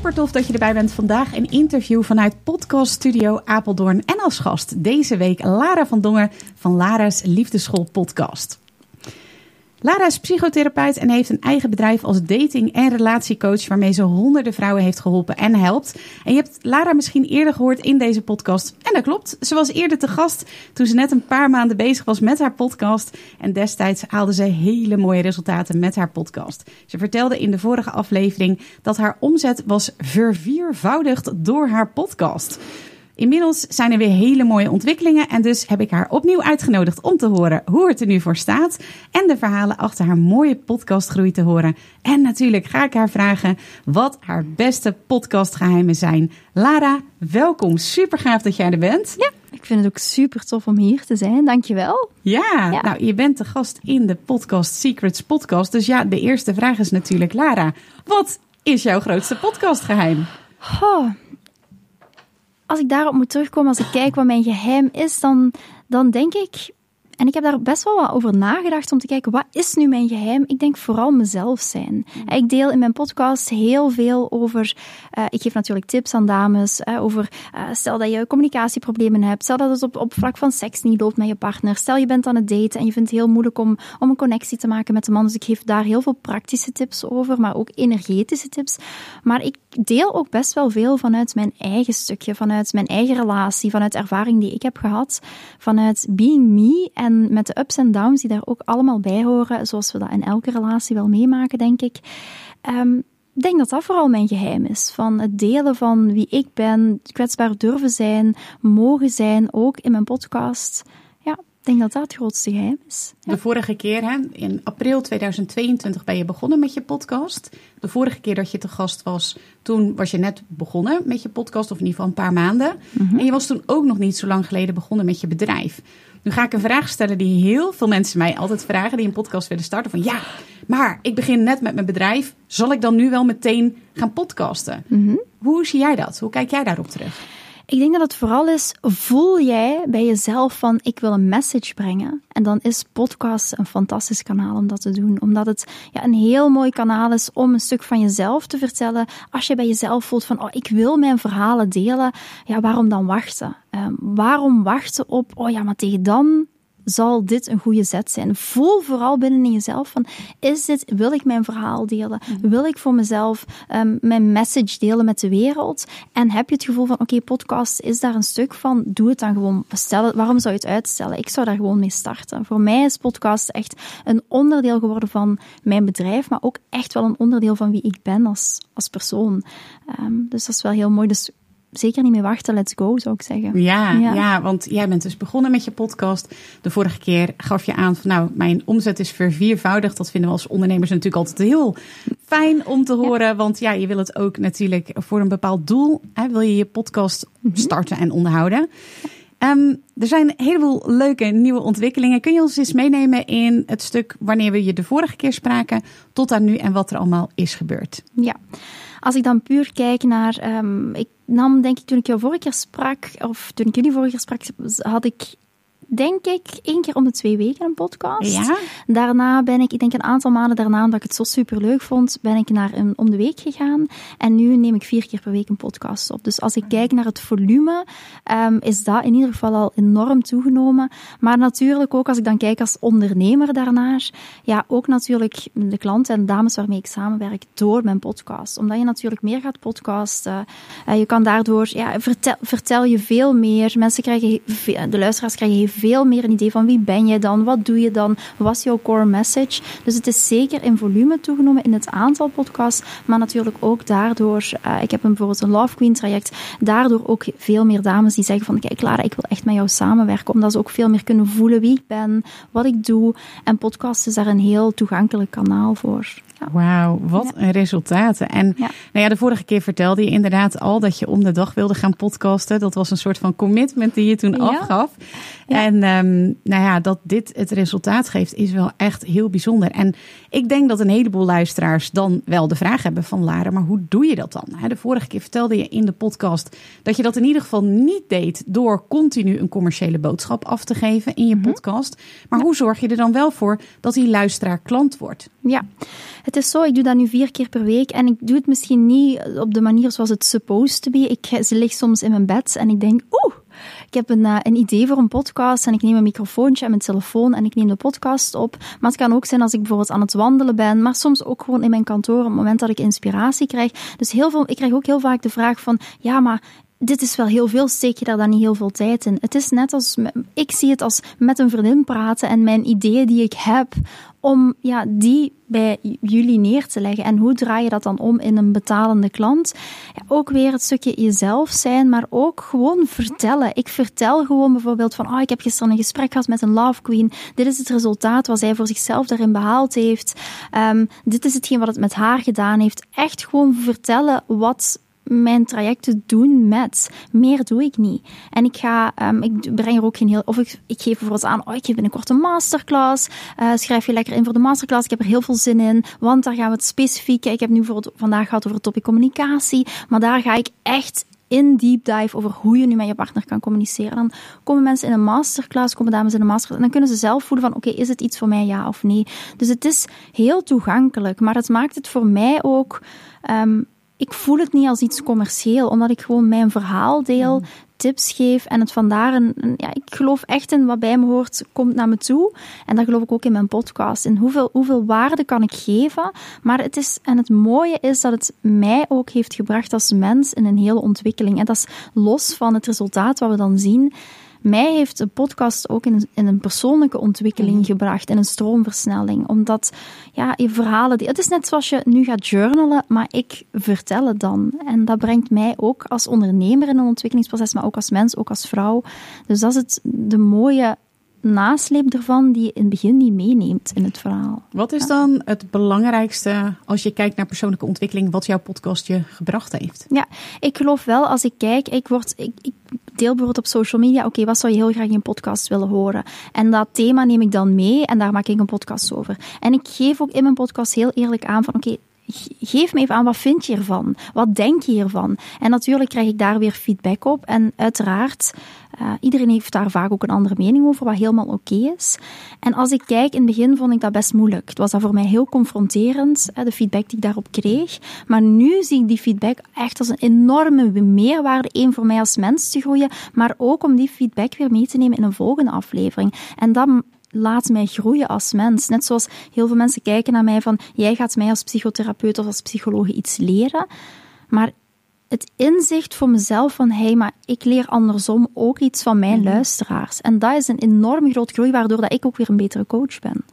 Super tof dat je erbij bent. Vandaag een interview vanuit Podcast Studio Apeldoorn. En als gast deze week Lara van Dongen van Lara's Liefdeschool Podcast. Lara is psychotherapeut en heeft een eigen bedrijf als dating- en relatiecoach waarmee ze honderden vrouwen heeft geholpen en helpt. En je hebt Lara misschien eerder gehoord in deze podcast. En dat klopt. Ze was eerder te gast toen ze net een paar maanden bezig was met haar podcast. En destijds haalde ze hele mooie resultaten met haar podcast. Ze vertelde in de vorige aflevering dat haar omzet was verviervoudigd door haar podcast. Inmiddels zijn er weer hele mooie ontwikkelingen en dus heb ik haar opnieuw uitgenodigd om te horen hoe het er nu voor staat en de verhalen achter haar mooie podcastgroei te horen. En natuurlijk ga ik haar vragen wat haar beste podcastgeheimen zijn. Lara, welkom. Super gaaf dat jij er bent. Ja, ik vind het ook super tof om hier te zijn. Dankjewel. Ja, ja. nou je bent de gast in de Podcast Secrets podcast. Dus ja, de eerste vraag is natuurlijk Lara, wat is jouw grootste podcastgeheim? Oh, als ik daarop moet terugkomen, als ik kijk wat mijn geheim is, dan, dan denk ik en ik heb daar best wel wat over nagedacht om te kijken, wat is nu mijn geheim? Ik denk vooral mezelf zijn. Ik deel in mijn podcast heel veel over, uh, ik geef natuurlijk tips aan dames, uh, over uh, stel dat je communicatieproblemen hebt, stel dat het op, op vlak van seks niet loopt met je partner, stel je bent aan het daten en je vindt het heel moeilijk om, om een connectie te maken met de man. Dus ik geef daar heel veel praktische tips over, maar ook energetische tips. Maar ik deel ook best wel veel vanuit mijn eigen stukje, vanuit mijn eigen relatie, vanuit ervaring die ik heb gehad, vanuit being me en en met de ups en downs die daar ook allemaal bij horen, zoals we dat in elke relatie wel meemaken, denk ik. Um, ik denk dat dat vooral mijn geheim is. Van het delen van wie ik ben, kwetsbaar durven zijn, mogen zijn, ook in mijn podcast. Ja, ik denk dat dat het grootste geheim is. De vorige keer, hè, in april 2022, ben je begonnen met je podcast. De vorige keer dat je te gast was, toen was je net begonnen met je podcast, of in ieder geval een paar maanden. Mhm. En je was toen ook nog niet zo lang geleden begonnen met je bedrijf. Nu ga ik een vraag stellen die heel veel mensen mij altijd vragen, die een podcast willen starten. Van ja, maar ik begin net met mijn bedrijf. Zal ik dan nu wel meteen gaan podcasten? Mhm. Hoe zie jij dat? Hoe kijk jij daarop terug? Ik denk dat het vooral is, voel jij bij jezelf van ik wil een message brengen. En dan is podcast een fantastisch kanaal om dat te doen. Omdat het ja, een heel mooi kanaal is om een stuk van jezelf te vertellen. Als je bij jezelf voelt van oh, ik wil mijn verhalen delen. Ja, waarom dan wachten? Um, waarom wachten op, oh ja, maar tegen dan zal dit een goede zet zijn. Voel vooral binnen in jezelf van, is dit, wil ik mijn verhaal delen? Mhm. Wil ik voor mezelf um, mijn message delen met de wereld? En heb je het gevoel van, oké, podcast is daar een stuk van, doe het dan gewoon. Stel, waarom zou je het uitstellen? Ik zou daar gewoon mee starten. Voor mij is podcast echt een onderdeel geworden van mijn bedrijf, maar ook echt wel een onderdeel van wie ik ben als, als persoon. Um, dus dat is wel heel mooi. Dus zeker niet meer wachten. Let's go, zou ik zeggen. Ja, ja, want jij bent dus begonnen met je podcast. De vorige keer gaf je aan van nou, mijn omzet is verviervoudigd. Dat vinden we als ondernemers natuurlijk altijd heel fijn om te horen. Want ja, je wil het ook natuurlijk voor een bepaald doel. Hè, wil je je podcast mhm. starten en onderhouden. Um, er zijn een heleboel leuke nieuwe ontwikkelingen. Kun je ons eens meenemen in het stuk wanneer we je de vorige keer spraken tot aan nu en wat er allemaal is gebeurd? Ja. Als ik dan puur kijk naar, um, ik nam denk ik toen ik jou vorige keer sprak, of toen ik jullie vorige keer sprak, had ik denk ik, één keer om de twee weken een podcast. Ja? Daarna ben ik, ik denk een aantal maanden daarna, omdat ik het zo super leuk vond, ben ik naar een om de week gegaan. En nu neem ik vier keer per week een podcast op. Dus als ik kijk naar het volume, um, is dat in ieder geval al enorm toegenomen. Maar natuurlijk ook als ik dan kijk als ondernemer daarnaar, ja, ook natuurlijk de klanten en dames waarmee ik samenwerk door mijn podcast. Omdat je natuurlijk meer gaat podcasten. Uh, je kan daardoor, ja, vertel, vertel je veel meer. Mensen krijgen, de luisteraars krijgen veel meer een idee van wie ben je dan, wat doe je dan, wat is jouw core message. Dus het is zeker in volume toegenomen in het aantal podcasts, maar natuurlijk ook daardoor, uh, ik heb een, bijvoorbeeld een Love Queen traject, daardoor ook veel meer dames die zeggen van kijk Clara, ik wil echt met jou samenwerken, omdat ze ook veel meer kunnen voelen wie ik ben, wat ik doe. En podcast is daar een heel toegankelijk kanaal voor. Wauw, wat een resultaten. En Nou ja, de vorige keer vertelde je inderdaad al dat je om de dag wilde gaan podcasten. Dat was een soort van commitment die je toen afgaf. En um, nou ja, dat dit het resultaat geeft is wel echt heel bijzonder. En ik denk dat een heleboel luisteraars dan wel de vraag hebben van Lara, maar hoe doe je dat dan? De vorige keer vertelde je in de podcast dat je dat in ieder geval niet deed door continu een commerciële boodschap af te geven in je mhm. podcast. Maar hoe zorg je er dan wel voor dat die luisteraar klant wordt? Ja, het is zo, ik doe dat nu vier keer per week en ik doe het misschien niet op de manier zoals het supposed to be. Ik lig soms in mijn bed en ik denk, oeh, ik heb een, uh, een idee voor een podcast en ik neem een microfoontje en mijn telefoon en ik neem de podcast op. Maar het kan ook zijn als ik bijvoorbeeld aan het wandelen ben, maar soms ook gewoon in mijn kantoor op het moment dat ik inspiratie krijg. Dus heel veel, ik krijg ook heel vaak de vraag van, ja, maar dit is wel heel veel, steek je daar dan niet heel veel tijd in. Het is net als, ik zie het als met een vriendin praten en mijn ideeën die ik heb, om ja, die bij jullie neer te leggen. En hoe draai je dat dan om in een betalende klant? Ja, ook weer het stukje jezelf zijn, maar ook gewoon vertellen. Ik vertel gewoon bijvoorbeeld van, oh, ik heb gisteren een gesprek gehad met een love queen. Dit is het resultaat wat zij voor zichzelf daarin behaald heeft. Um, dit is hetgeen wat het met haar gedaan heeft. Echt gewoon vertellen wat mijn trajecten doen met. Meer doe ik niet. En ik ga, um, ik breng er ook geen heel, of ik, ik geef bijvoorbeeld aan, oh, ik geef binnenkort een masterclass. Uh, schrijf je lekker in voor de masterclass. Ik heb er heel veel zin in, want daar gaan we het specifiek. Ik heb nu voor het, vandaag gehad over het topic communicatie, maar daar ga ik echt in deep dive over hoe je nu met je partner kan communiceren. Dan komen mensen in een masterclass, komen dames in een masterclass, en dan kunnen ze zelf voelen van, oké, is het iets voor mij, ja of nee? Dus het is heel toegankelijk, maar het maakt het voor mij ook um, ik voel het niet als iets commercieel, omdat ik gewoon mijn verhaal deel, mm. tips geef en het vandaar een, ja, ik geloof echt in wat bij me hoort, komt naar me toe. En dat geloof ik ook in mijn podcast. In hoeveel, hoeveel waarde kan ik geven? Maar het is, en het mooie is dat het mij ook heeft gebracht als mens in een hele ontwikkeling. En dat is los van het resultaat wat we dan zien mij heeft de podcast ook in, in een persoonlijke ontwikkeling mhm. gebracht, in een stroomversnelling. Omdat, ja, je verhalen, die, het is net zoals je nu gaat journalen, maar ik vertel het dan. En dat brengt mij ook als ondernemer in een ontwikkelingsproces, maar ook als mens, ook als vrouw. Dus dat is het, de mooie nasleep ervan die je in het begin niet meeneemt in het verhaal. Wat is dan het belangrijkste als je kijkt naar persoonlijke ontwikkeling, wat jouw podcast je gebracht heeft? Ja, ik geloof wel als ik kijk, ik, word, ik, ik deel bijvoorbeeld op social media, oké, wat zou je heel graag in een podcast willen horen? En dat thema neem ik dan mee en daar maak ik een podcast over. En ik geef ook in mijn podcast heel eerlijk aan van, oké, geef me even aan, wat vind je ervan? Wat denk je hiervan? En natuurlijk krijg ik daar weer feedback op. En uiteraard, uh, iedereen heeft daar vaak ook een andere mening over, wat helemaal oké is. En als ik kijk, in het begin vond ik dat best moeilijk. Het was dat voor mij heel confronterend, de feedback die ik daarop kreeg. Maar nu zie ik die feedback echt als een enorme meerwaarde. één voor mij als mens te groeien, maar ook om die feedback weer mee te nemen in een volgende aflevering. En dat laat mij groeien als mens. Net zoals heel veel mensen kijken naar mij van, jij gaat mij als psychotherapeut of als psycholoog iets leren. Maar het inzicht voor mezelf van, hé, hey, maar ik leer andersom ook iets van mijn mhm. luisteraars. En dat is een enorm groot groei, waardoor dat ik ook weer een betere coach ben.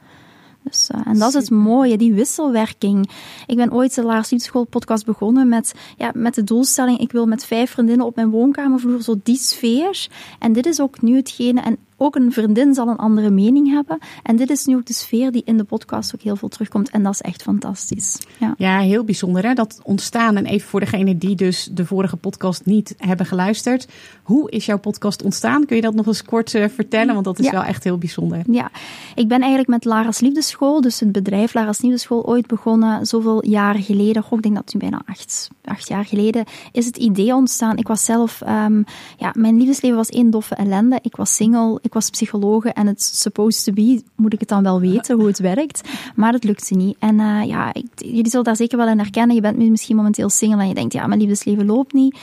Dus, uh, en dat is het mooie, die wisselwerking. Ik ben ooit de Laars Liefdeschool podcast begonnen met, ja, met de doelstelling, ik wil met vijf vriendinnen op mijn woonkamervloer zo die sfeer. En dit is ook nu hetgene, en ook een vriendin zal een andere mening hebben. En dit is nu ook de sfeer die in de podcast ook heel veel terugkomt. En dat is echt fantastisch. Ja, ja heel bijzonder hè? dat ontstaan. En even voor degene die dus de vorige podcast niet hebben geluisterd. Hoe is jouw podcast ontstaan? Kun je dat nog eens kort uh, vertellen? Want dat is wel echt heel bijzonder. Ja, ik ben eigenlijk met Lara's Liefdeschool, dus het bedrijf Lara's Liefdeschool, ooit begonnen. Zoveel jaren geleden. Goh, ik denk dat het nu bijna acht, acht jaar geleden is het idee ontstaan. Ik was zelf, um, ja, mijn liefdesleven was één doffe ellende. Ik was single ik was psychologe en het supposed to be, moet ik het dan wel weten hoe het werkt. Maar het lukte niet. En uh, ja, ik, jullie zullen daar zeker wel in herkennen. Je bent misschien momenteel single en je denkt, ja, mijn liefdesleven loopt niet.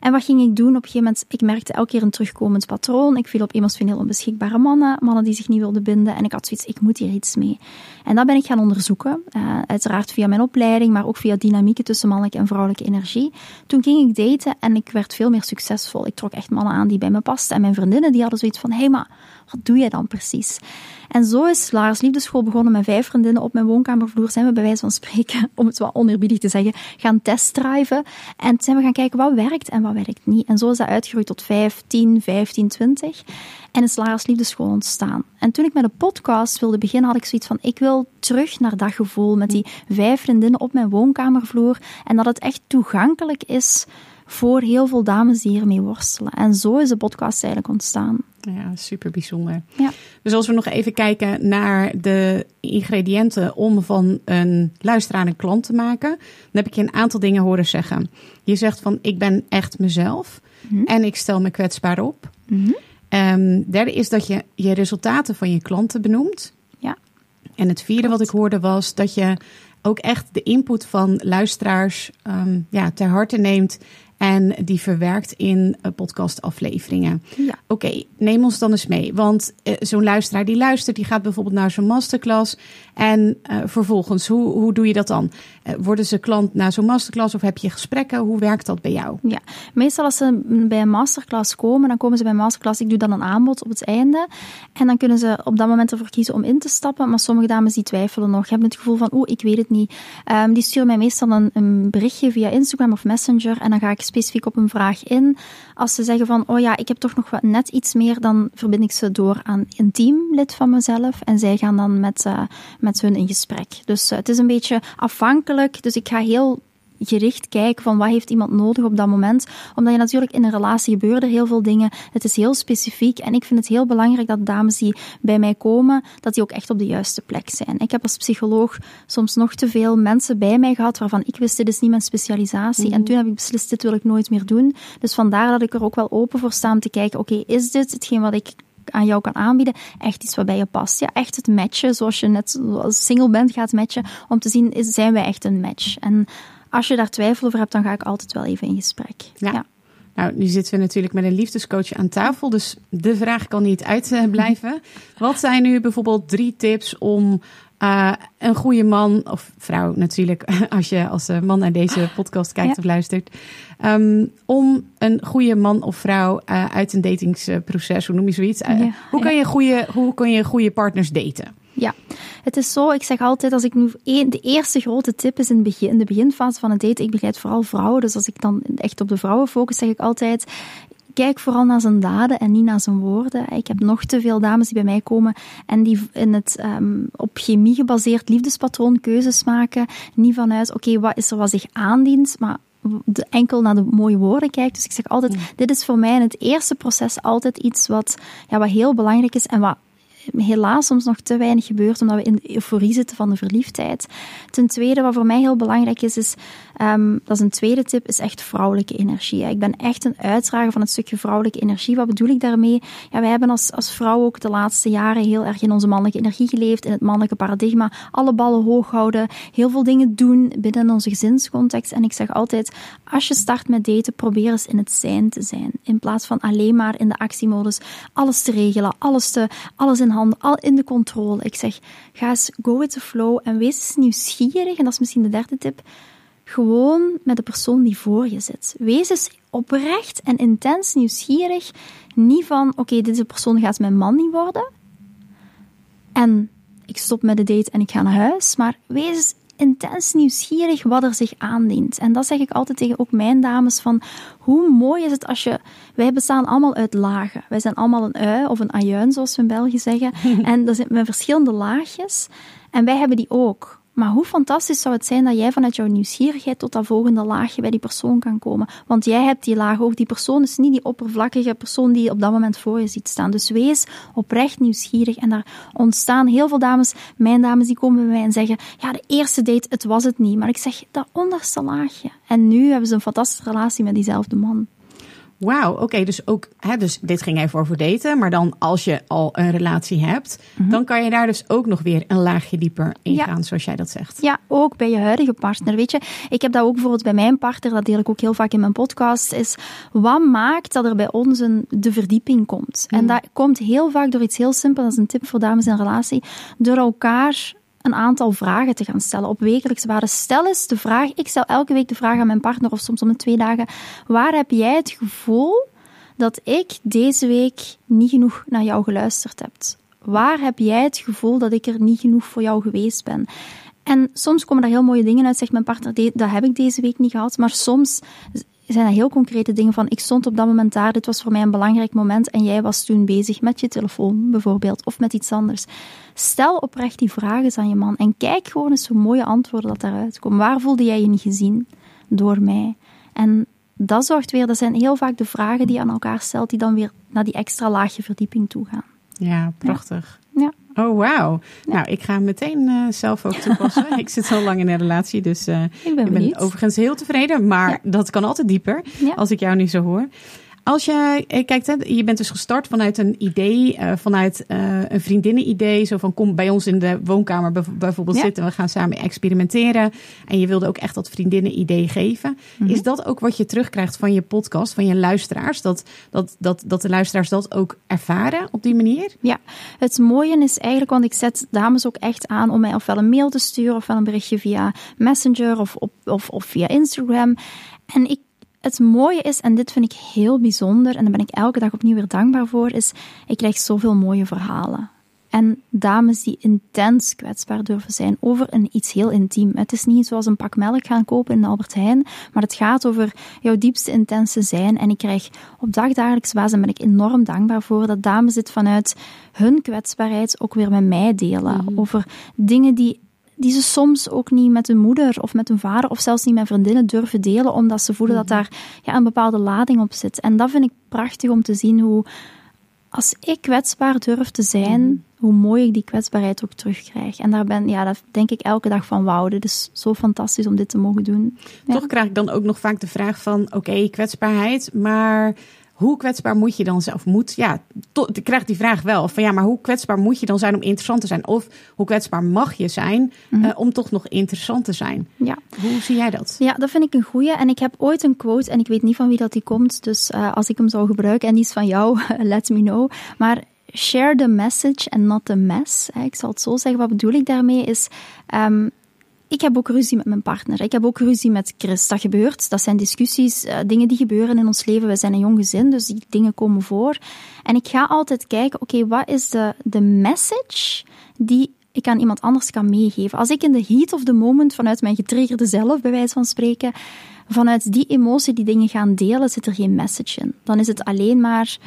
En wat ging ik doen? Op een gegeven moment, ik merkte elke keer een terugkomend patroon. Ik viel op emotioneel onbeschikbare mannen, mannen die zich niet wilden binden. En ik had zoiets, ik moet hier iets mee. En dat ben ik gaan onderzoeken. Uh, uiteraard via mijn opleiding, maar ook via dynamieken tussen mannelijke en vrouwelijke energie. Toen ging ik daten en ik werd veel meer succesvol. Ik trok echt mannen aan die bij me pasten. En mijn vriendinnen die hadden zoiets van, hé hey, maar wat doe jij dan precies? En zo is Lara's Liefdeschool begonnen met vijf vriendinnen op mijn woonkamervloer. Zijn we bij wijze van spreken, om het wat oneerbiedig te zeggen, gaan testdriven. En zijn we gaan kijken wat werkt en wat werkt niet. En zo is dat uitgegroeid tot 5, 10, 15, 20. En is Lara's Liefdeschool ontstaan. En toen ik met de podcast wilde beginnen, had ik zoiets van, ik wil terug naar dat gevoel met die vijf vriendinnen op mijn woonkamervloer. En dat het echt toegankelijk is voor heel veel dames die hiermee worstelen. En zo is de podcast eigenlijk ontstaan. Ja, super bijzonder. Ja. Dus als we nog even kijken naar de ingrediënten om van een luisteraar een klant te maken, dan heb ik je een aantal dingen horen zeggen. Je zegt van ik ben echt mezelf mhm. en ik stel me kwetsbaar op. Mm derde is dat je je resultaten van je klanten benoemt. Ja. En het vierde wat ik hoorde was dat je ook echt de input van luisteraars um, ja, ter harte neemt en die verwerkt in uh, podcastafleveringen. Ja. Oké, neem ons dan eens mee. Want uh, zo'n luisteraar die luistert, die gaat bijvoorbeeld naar zo'n masterclass. En uh, vervolgens, hoe, hoe doe je dat dan? worden ze klant na zo'n masterclass of heb je gesprekken? Hoe werkt dat bij jou? Ja, meestal als ze bij een masterclass komen, dan komen ze bij een masterclass. Ik doe dan een aanbod op het einde. En dan kunnen ze op dat moment ervoor kiezen om in te stappen. Maar sommige dames die twijfelen nog, hebben het gevoel van, oeh, ik weet het niet. Um, die sturen mij meestal een, een berichtje via Instagram of Messenger. En dan ga ik specifiek op een vraag in. Als ze zeggen van, oh ja, ik heb toch nog wat, net iets meer, dan verbind ik ze door aan een teamlid van mezelf. En zij gaan dan met, uh, met hun in gesprek. Dus uh, het is een beetje afhankelijk. Dus ik ga heel gericht kijken van wat heeft iemand nodig op dat moment. Omdat je natuurlijk in een relatie gebeuren heel veel dingen. Het is heel specifiek en ik vind het heel belangrijk dat dames die bij mij komen, dat die ook echt op de juiste plek zijn. Ik heb als psycholoog soms nog te veel mensen bij mij gehad waarvan ik wist dit is niet mijn specialisatie. En mhm. toen heb ik beslist dit wil ik nooit meer doen. Dus vandaar dat ik er ook wel open voor sta om te kijken, oké, is dit hetgeen wat ik aan jou kan aanbieden, echt iets wat bij je past. Ja, echt het matchen, zoals je net als single bent gaat matchen, om te zien, is, zijn wij echt een match? En als je daar twijfel over hebt, dan ga ik altijd wel even in gesprek. Ja. Nou, nu zitten we natuurlijk met een liefdescoach aan tafel, dus de vraag kan niet uitblijven. Wat zijn nu bijvoorbeeld drie tips om uh, een goede man of vrouw natuurlijk, als je als man naar deze podcast kijkt of luistert, um, om een goede man of vrouw uh, uit een datingsproces, hoe noem je zoiets? Uh, ja, hoe, kan je goede, hoe kan je goede partners daten? Ja, het is zo. Ik zeg altijd, als ik nu de eerste grote tip is in, begin, in de beginfase van het daten. Ik begeleid vooral vrouwen. Dus als ik dan echt op de vrouwen focus, zeg ik altijd: kijk vooral naar zijn daden en niet naar zijn woorden. Ik heb nog te veel dames die bij mij komen en die in het um, op chemie gebaseerd liefdespatroon keuzes maken. Niet vanuit, oké, wat is er wat zich aandient, maar de, enkel naar de mooie woorden kijkt. Dus ik zeg altijd, dit is voor mij in het eerste proces altijd iets wat, ja, wat heel belangrijk is en wat helaas soms nog te weinig gebeurt, omdat we in de euforie zitten van de verliefdheid. Ten tweede, wat voor mij heel belangrijk is, is um, dat is een tweede tip, is echt vrouwelijke energie. Ik ben echt een uitdrager van het stukje vrouwelijke energie. Wat bedoel ik daarmee? Ja, wij hebben als, als vrouw ook de laatste jaren heel erg in onze mannelijke energie geleefd, in het mannelijke paradigma. Alle ballen hoog houden, heel veel dingen doen binnen onze gezinscontext. En ik zeg altijd, als je start met daten, probeer eens in het zijn te zijn. In plaats van alleen maar in de actiemodus alles te regelen, alles, te, alles in handen, al in de controle. Ik zeg, ga eens go with the flow en wees eens nieuwsgierig. En dat is misschien de derde tip. Gewoon met de persoon die voor je zit. Wees eens oprecht en intens nieuwsgierig. Niet van, oké, deze persoon gaat mijn man niet worden. En ik stop met de date en ik ga naar huis. Maar wees intens nieuwsgierig wat er zich aandient. En dat zeg ik altijd tegen ook mijn dames van hoe mooi is het als je... Wij bestaan allemaal uit lagen. Wij zijn allemaal een ui of een ajuin, zoals we in België zeggen. en dat zijn met verschillende laagjes. En wij hebben die ook. Maar hoe fantastisch zou het zijn dat jij vanuit jouw nieuwsgierigheid tot dat volgende laagje bij die persoon kan komen. Want jij hebt die laag ook. Die persoon is niet die oppervlakkige persoon die je op dat moment voor je ziet staan. Dus wees oprecht nieuwsgierig. En daar ontstaan heel veel dames, mijn dames, die komen bij mij en zeggen: Ja, de eerste date, het was het niet. Maar ik zeg dat onderste laagje. En nu hebben ze een fantastische relatie met diezelfde man. Wauw, oké. dus ook, hè, dus dit ging even over daten. Maar dan als je al een relatie hebt, dan kan je daar dus ook nog weer een laagje dieper in Ja. gaan, zoals jij dat zegt. Ja, ook bij je huidige partner. Weet je, ik heb dat ook bijvoorbeeld bij mijn partner, dat deel ik ook heel vaak in mijn podcast, is wat maakt dat er bij ons een, de verdieping komt? En dat komt heel vaak door iets heel simpels, dat is een tip voor dames in relatie, door elkaar een aantal vragen te gaan stellen op wekelijkse basis. Stel eens de vraag, ik stel elke week de vraag aan mijn partner, of soms om de twee dagen, waar heb jij het gevoel dat ik deze week niet genoeg naar jou geluisterd heb? Waar heb jij het gevoel dat ik er niet genoeg voor jou geweest ben? En soms komen daar heel mooie dingen uit, zegt mijn partner, "De- dat heb ik deze week niet gehad. Maar soms zijn dat heel concrete dingen van, ik stond op dat moment daar, dit was voor mij een belangrijk moment en jij was toen bezig met je telefoon bijvoorbeeld, of met iets anders. Stel oprecht die vragen aan je man en kijk gewoon eens hoe mooie antwoorden dat daaruit komen. Waar voelde jij je niet gezien door mij? En dat zorgt weer, dat zijn heel vaak de vragen die je aan elkaar stelt, die dan weer naar die extra laagje verdieping toe gaan. Ja, prachtig. Oh, wauw. Nou, ik ga hem meteen eh, zelf ook toepassen. ik zit al lang in een relatie, dus eh, Ik ben ik ben benieuwd. overigens heel tevreden. Maar Ja. dat kan altijd dieper, Ja. als ik jou nu zo hoor. Als je eh, kijkt, hè, je bent dus gestart vanuit een idee, eh, vanuit eh, een vriendinnen-idee. Zo van, kom bij ons in de woonkamer bijv- bijvoorbeeld Ja. zitten. We gaan samen experimenteren. En je wilde ook echt dat vriendinnen-idee geven. Mhm. Is dat ook wat je terugkrijgt van je podcast, van je luisteraars? Dat, dat, dat, dat de luisteraars dat ook ervaren op die manier? Ja, het mooie is eigenlijk, want ik zet dames ook echt aan om mij ofwel een mail te sturen, ofwel een berichtje via Messenger of, op, of, of via Instagram. En ik, het mooie is, en dit vind ik heel bijzonder, en daar ben ik elke dag opnieuw weer dankbaar voor, is ik krijg zoveel mooie verhalen. En dames die intens kwetsbaar durven zijn over een, iets heel intiem. Het is niet zoals een pak melk gaan kopen in de Albert Heijn, maar het gaat over jouw diepste intense zijn. En ik krijg op dagdagelijks basis, en ben ik enorm dankbaar voor, dat dames dit vanuit hun kwetsbaarheid ook weer met mij delen. Over dingen die die ze soms ook niet met hun moeder of met hun vader of zelfs niet met vriendinnen durven delen, omdat ze voelen dat daar ja, een bepaalde lading op zit. En dat vind ik prachtig om te zien hoe, als ik kwetsbaar durf te zijn, hoe mooi ik die kwetsbaarheid ook terugkrijg. En daar ben, ja, dat denk ik elke dag van, wauw, dit is zo fantastisch om dit te mogen doen. Ja. Toch krijg ik dan ook nog vaak de vraag van, oké, kwetsbaarheid, maar hoe kwetsbaar moet je dan zelf moet? Ja, to, ik krijg die vraag wel van ja, maar hoe kwetsbaar moet je dan zijn om interessant te zijn? Of hoe kwetsbaar mag je zijn eh, om toch nog interessant te zijn? Ja. Hoe zie jij dat? Ja, dat vind ik een goeie. En ik heb ooit een quote, en ik weet niet van wie dat die komt, dus eh, als ik hem zou gebruiken, en die is van jou, let me know. Maar share the message and not the mess. Ik zal het zo zeggen. Wat bedoel ik daarmee is... ehm, ik heb ook ruzie met mijn partner. Ik heb ook ruzie met Chris. Dat gebeurt. Dat zijn discussies, eh, dingen die gebeuren in ons leven. We zijn een jong gezin, dus die dingen komen voor. En ik ga altijd kijken, oké, wat is de, de message die ik aan iemand anders kan meegeven? Als ik in de heat of the moment, vanuit mijn getriggerde zelf, bij wijze van spreken, vanuit die emotie die dingen gaan delen, zit er geen message in. Dan is het alleen maar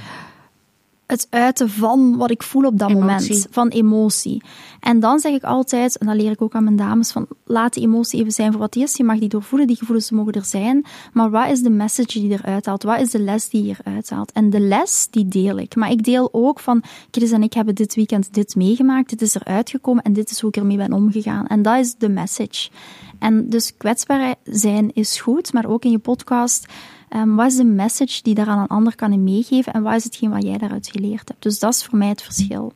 het uiten van wat ik voel op dat Emotie. moment. Van emotie. En dan zeg ik altijd, en dat leer ik ook aan mijn dames, van laat die emotie even zijn voor wat die is. Je mag die doorvoelen, die gevoelens mogen er zijn. Maar wat is de message die eruit haalt? Wat is de les die je eruit haalt? En de les, die deel ik. Maar ik deel ook van, Chris en ik hebben dit weekend dit meegemaakt, dit is eruit gekomen en dit is hoe ik ermee ben omgegaan. En dat is de message. En dus kwetsbaar zijn is goed, maar ook in je podcast... Ehm, wat is de message die daar aan een ander kan in meegeven en wat is hetgeen wat jij daaruit geleerd hebt? Dus dat is voor mij het verschil.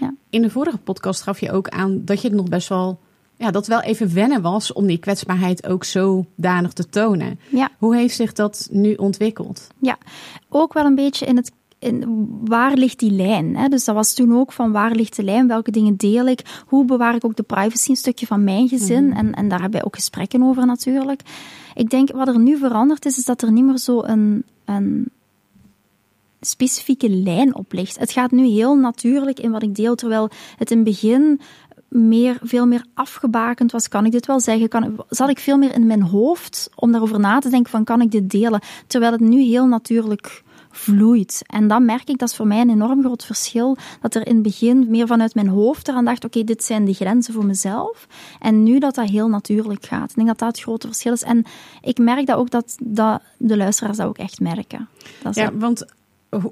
Ja. In de vorige podcast gaf je ook aan dat je het nog best wel, ja, dat wel even wennen was om die kwetsbaarheid ook zodanig te tonen. Ja. Hoe heeft zich dat nu ontwikkeld? Ja, ook wel een beetje in het. Waar ligt die lijn? Hè? Dus dat was toen ook van waar ligt de lijn? Welke dingen deel ik? Hoe bewaar ik ook de privacy een stukje van mijn gezin? En, en daar hebben wij ook gesprekken over natuurlijk. Ik denk wat er nu veranderd is, is dat er niet meer zo een, een specifieke lijn op ligt. Het gaat nu heel natuurlijk in wat ik deel, terwijl het in het begin meer, veel meer afgebakend was. Kan ik dit wel zeggen? Kan, zat ik veel meer in mijn hoofd om daarover na te denken van kan ik dit delen? Terwijl het nu heel natuurlijk vloeit. En dan merk ik, dat is voor mij een enorm groot verschil, dat er in het begin meer vanuit mijn hoofd eraan dacht, oké, dit zijn de grenzen voor mezelf. En nu dat dat heel natuurlijk gaat. Ik denk dat dat het grote verschil is. En ik merk dat ook dat, dat de luisteraars dat ook echt merken. Dat Ja, dat- want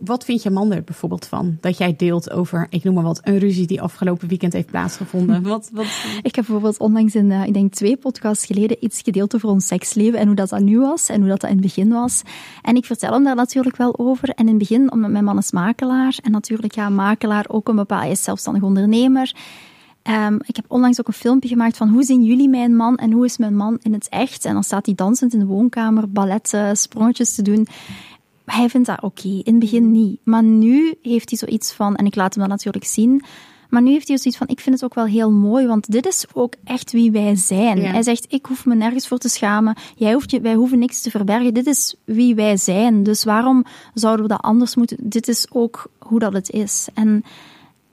wat vind je man er bijvoorbeeld van? Dat jij deelt over, ik noem maar wat, een ruzie die afgelopen weekend heeft plaatsgevonden. wat, wat... Ik heb bijvoorbeeld onlangs in, uh, ik denk twee podcasts geleden, iets gedeeld over ons seksleven en hoe dat, dat nu was en hoe dat, dat in het begin was. En ik vertel hem daar natuurlijk wel over. En in het begin, omdat mijn man is makelaar en natuurlijk ja, makelaar ook een bepaald, is zelfstandig ondernemer. Um, ik heb onlangs ook een filmpje gemaakt van hoe zien jullie mijn man en hoe is mijn man in het echt. En dan staat hij dansend in de woonkamer, balletten, sprongetjes te doen hij vindt dat oké. In het begin niet. Maar nu heeft hij zoiets van, en ik laat hem dat natuurlijk zien. Maar nu heeft hij zoiets van, ik vind het ook wel heel mooi, want dit is ook echt wie wij zijn. Hij zegt, ik hoef me nergens voor te schamen. Jij hoeft je, wij hoeven niks te verbergen. Dit is wie wij zijn. Dus waarom zouden we dat anders moeten? Dit is ook hoe dat het is. En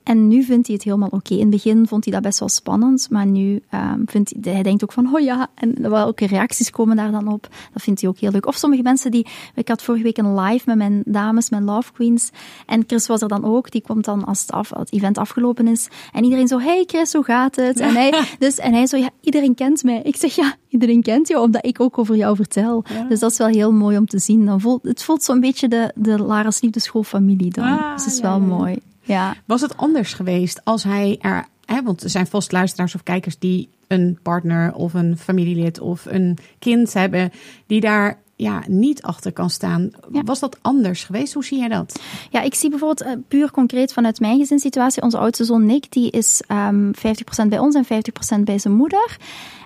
en nu vindt hij het helemaal oké. In het begin vond hij dat best wel spannend, maar nu um, vindt hij, hij denkt ook van, oh ja, en welke reacties komen daar dan op? Dat vindt hij ook heel leuk. Of sommige mensen die, ik had vorige week een live met mijn dames, mijn love queens, en Chris was er dan ook, die komt dan als het, af, het event afgelopen is, en iedereen zo, hey Chris, hoe gaat het? En hij, dus, en hij zo, ja, iedereen kent mij. Ik zeg, ja, iedereen kent jou, omdat ik ook over jou vertel. Dus dat is wel heel mooi om te zien. Dan voelt, het voelt zo'n beetje de, de Laras Liefdeschoolfamilie dan. Ah, dus dat is wel mooi. Ja. Was het anders geweest als hij er, hè, want er zijn vast luisteraars of kijkers die een partner of een familielid of een kind hebben die daar ja, niet achter kan staan. Was dat anders geweest? Hoe zie jij dat? Ja, ik zie bijvoorbeeld uh, puur concreet vanuit mijn gezinssituatie. Onze oudste zoon Nick, die is um, ehm, 50% bij ons en 50% bij zijn moeder.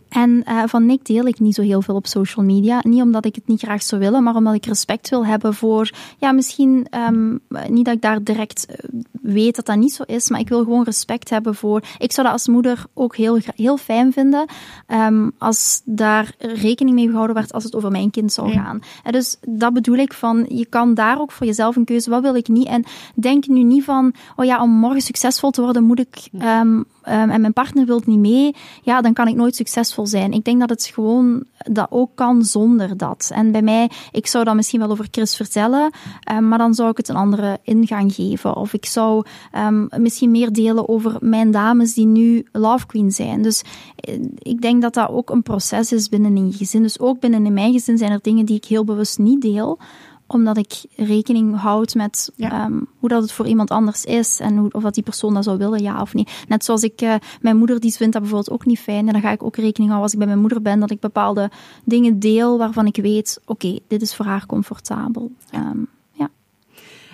En uh, van Nick deel ik niet zo heel veel op social media. Niet omdat ik het niet graag zou willen, maar omdat ik respect wil hebben voor, ja, misschien um, niet dat ik daar direct eh, weet dat dat niet zo is, maar ik wil gewoon respect hebben voor. Ik zou dat als moeder ook heel, heel fijn vinden um, als daar rekening mee gehouden werd als het over mijn kind zou gaan. En dus dat bedoel ik van, je kan daar ook voor jezelf een keuze, wat wil ik niet? En denk nu niet van, oh ja, om morgen succesvol te worden moet ik um, um, en mijn partner wil niet mee, ja, dan kan ik nooit succesvol zijn. Ik denk dat het gewoon dat ook kan zonder dat. En bij mij, ik zou dat misschien wel over Chris vertellen, um, maar dan zou ik het een andere ingang geven. Of ik zou um, misschien meer delen over mijn dames die nu Love Queen zijn. Dus eh, ik denk dat dat ook een proces is binnen een gezin. Dus ook binnen in mijn gezin zijn er dingen die ik heel bewust niet deel omdat ik rekening houd met ehm, hoe dat het voor iemand anders is en hoe, of dat die persoon dat zou willen, ja of nee. Net zoals ik, uh, mijn moeder die vindt dat bijvoorbeeld ook niet fijn en dan ga ik ook rekening houden als ik bij mijn moeder ben, dat ik bepaalde dingen deel waarvan ik weet, oké, dit is voor haar comfortabel. Um, ja.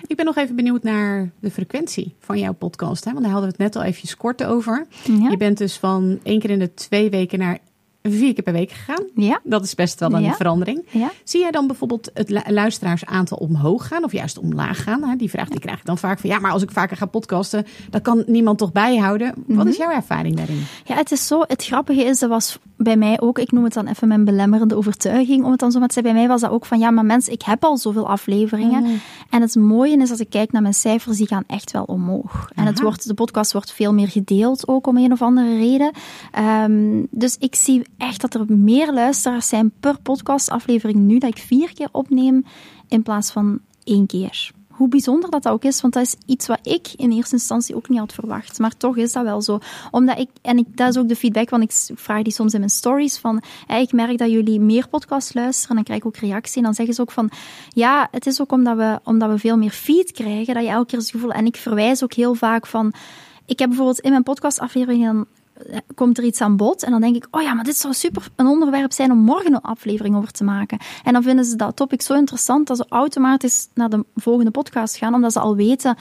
Ik ben nog even benieuwd naar de frequentie van jouw podcast. Hè? Want daar hadden we het net al even kort over. Je bent dus van één keer in de twee weken naar vier keer per week gegaan. Ja. Dat is best wel een verandering. Ja. Zie jij dan bijvoorbeeld het luisteraarsaantal omhoog gaan of juist omlaag gaan? Die vraag die krijg ik dan vaak van ja, maar als ik vaker ga podcasten, dan kan niemand toch bijhouden. Wat is mhm. jouw ervaring daarin? Ja, het is zo. Het grappige is, dat was bij mij ook, ik noem het dan even mijn belemmerende overtuiging, om het dan zo maar te zeggen. Bij mij was dat ook van ja, maar mensen, ik heb al zoveel afleveringen. Mhm. En het mooie is, als ik kijk naar mijn cijfers, die gaan echt wel omhoog. En het wordt, de podcast wordt veel meer gedeeld, ook om een of andere reden. Um, dus ik zie echt dat er meer luisteraars zijn per podcastaflevering nu dat ik vier keer opneem in plaats van één keer. Hoe bijzonder dat, dat ook is, want dat is iets wat ik in eerste instantie ook niet had verwacht. Maar toch is dat wel zo. Omdat ik, en ik, dat is ook de feedback, want ik vraag die soms in mijn stories van, ik merk dat jullie meer podcasts luisteren, en dan krijg ik ook reactie. En dan zeggen ze ook van, ja, het is ook omdat we, omdat we veel meer feed krijgen, dat je elke keer het gevoel, en ik verwijs ook heel vaak van, ik heb bijvoorbeeld in mijn podcastaflevering komt er iets aan bod en dan denk ik, oh ja, maar dit zou super een onderwerp zijn om morgen een aflevering over te maken. En dan vinden ze dat topic zo interessant dat ze automatisch naar de volgende podcast gaan, omdat ze al weten,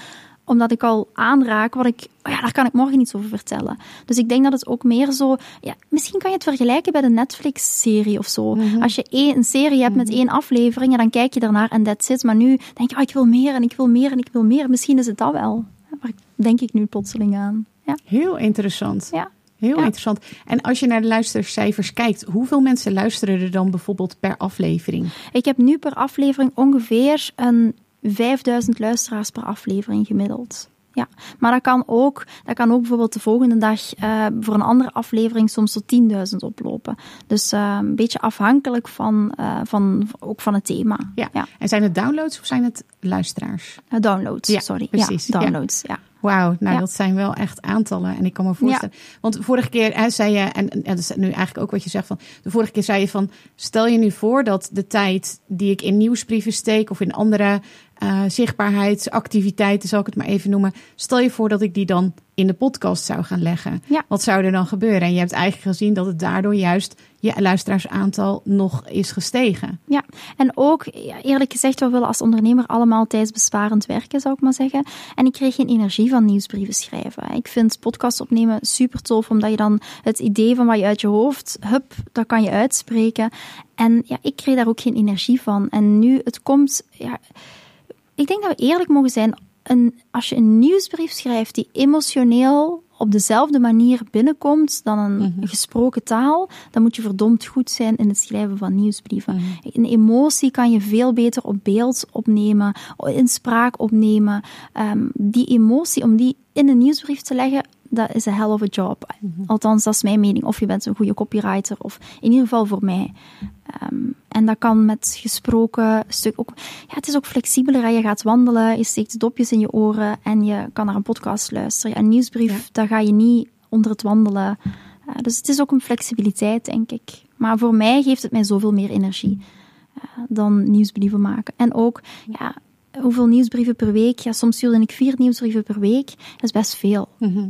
omdat ik al aanraak wat ik, oh ja, daar kan ik morgen iets over vertellen. Dus ik denk dat het ook meer zo, ja, misschien kan je het vergelijken bij de Netflix-serie of zo. Mhm. Als je één, een serie hebt met mhm. één aflevering, dan kijk je daarnaar en that's it. Maar nu denk je, oh, ik wil meer en ik wil meer en ik wil meer. Misschien is het dat wel. Waar denk ik nu plotseling aan. Ja. Heel interessant. Ja. Heel interessant. En als je naar de luistercijfers kijkt, hoeveel mensen luisteren er dan bijvoorbeeld per aflevering? Ik heb nu per aflevering ongeveer een 5000 luisteraars per aflevering gemiddeld. Ja, maar dat kan ook, dat kan ook bijvoorbeeld de volgende dag uh, voor een andere aflevering soms tot 10.000 oplopen. Dus uh, een beetje afhankelijk van, uh, van, ook van het thema. Ja. ja. En zijn het downloads of zijn het luisteraars? downloads, ja, sorry. Precies. Ja, downloads, ja. Wauw, nou dat zijn wel echt aantallen. En ik kan me voorstellen. Want de vorige keer hè, zei je, en, en dat is nu eigenlijk ook wat je zegt van. De vorige keer zei je van. Stel je nu voor dat de tijd die ik in nieuwsbrieven steek of in andere uh, zichtbaarheidsactiviteiten, zal ik het maar even noemen. Stel je voor dat ik die dan in de podcast zou gaan leggen. Ja. Wat zou er dan gebeuren? En je hebt eigenlijk gezien dat het daardoor juist je luisteraarsaantal nog is gestegen. Ja, en ook eerlijk gezegd, we willen als ondernemer allemaal tijdsbesparend werken, zou ik maar zeggen. En ik kreeg geen energie van nieuwsbrieven schrijven. Ik vind podcast opnemen super tof, omdat je dan het idee van wat je uit je hoofd, hup, dat kan je uitspreken. En ja, ik kreeg daar ook geen energie van. En nu, het komt, ja, ik denk dat we eerlijk mogen zijn. Een, als je een nieuwsbrief schrijft die emotioneel op dezelfde manier binnenkomt dan een Mhm. gesproken taal, dan moet je verdomd goed zijn in het schrijven van nieuwsbrieven. Mhm. Een emotie kan je veel beter op beeld opnemen, in spraak opnemen. Ehm, die emotie, om die in een nieuwsbrief te leggen, dat is een hell of a job. Mhm. Althans, dat is mijn mening. Of je bent een goede copywriter, of in ieder geval voor mij. Ehm, en dat kan met gesproken stuk ook. Ja, het is ook flexibeler. Hè. Je gaat wandelen, je steekt dopjes in je oren en je kan naar een podcast luisteren. Een nieuwsbrief, Ja. daar ga je niet onder het wandelen. Uh, dus het is ook een flexibiliteit, denk ik. Maar voor mij geeft het mij zoveel meer energie uh, dan nieuwsbrieven maken. En ook, ja, hoeveel nieuwsbrieven per week? Ja, soms stuurde ik vier nieuwsbrieven per week. Dat is best veel. Mhm.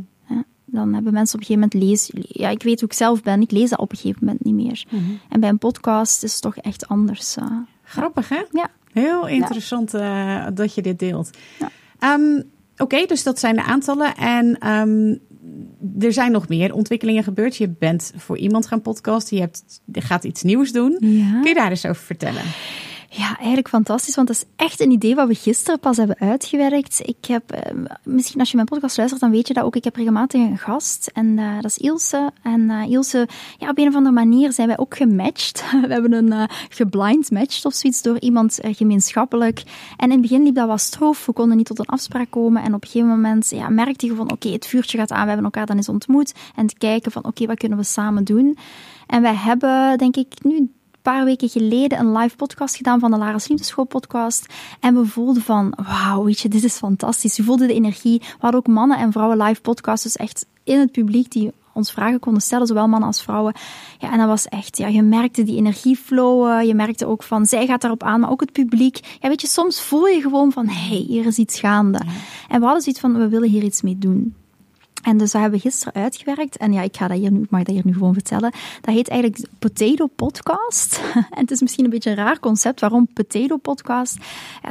Dan hebben mensen op een gegeven moment lees. Ja, ik weet hoe ik zelf ben. Ik lees dat op een gegeven moment niet meer. Mhm. En bij een podcast is het toch echt anders. uh. Grappig, hè? Ja. Heel interessant uh, dat je dit deelt. Ja. Um, Oké, okay, dus dat zijn de aantallen. En um, er zijn nog meer ontwikkelingen gebeurd. Je bent voor iemand gaan podcasten. Je, hebt, je gaat iets nieuws doen. Kun je daar eens over vertellen? Ja, eigenlijk fantastisch, want dat is echt een idee wat we gisteren pas hebben uitgewerkt. Ik heb, uh, misschien als je mijn podcast luistert, dan weet je dat ook. Ik heb regelmatig een gast en uh, dat is Ilse. En uh, Ilse, ja, op een of andere manier zijn wij ook gematcht. we hebben een uh, geblind matched of zoiets door iemand gemeenschappelijk. En in het begin liep dat wat stroof. We konden niet tot een afspraak komen. En op een gegeven moment ja, merkte je van, oké, het vuurtje gaat aan. We hebben elkaar dan eens ontmoet. En te kijken van, oké, wat kunnen we samen doen? En wij hebben, denk ik, nu paar weken geleden een live podcast gedaan van de Lara's Liefdeschool podcast. En we voelden van, wauw, weet je, dit is fantastisch. We voelden de energie. We hadden ook mannen en vrouwen live podcasts, dus echt in het publiek die ons vragen konden stellen, zowel mannen als vrouwen. Ja, en dat was echt, ja, je merkte die energie flowen. Je merkte ook van, zij gaat daarop aan, maar ook het publiek. Ja, weet je, soms voel je gewoon van, hé, hey, hier is iets gaande. Ja. En we hadden zoiets van, we willen hier iets mee doen. En dus dat hebben we gisteren uitgewerkt. En ja, ik ga dat hier nu, mag dat hier nu gewoon vertellen. Dat heet eigenlijk Potato Podcast. en het is misschien een beetje een raar concept. Waarom Potato Podcast?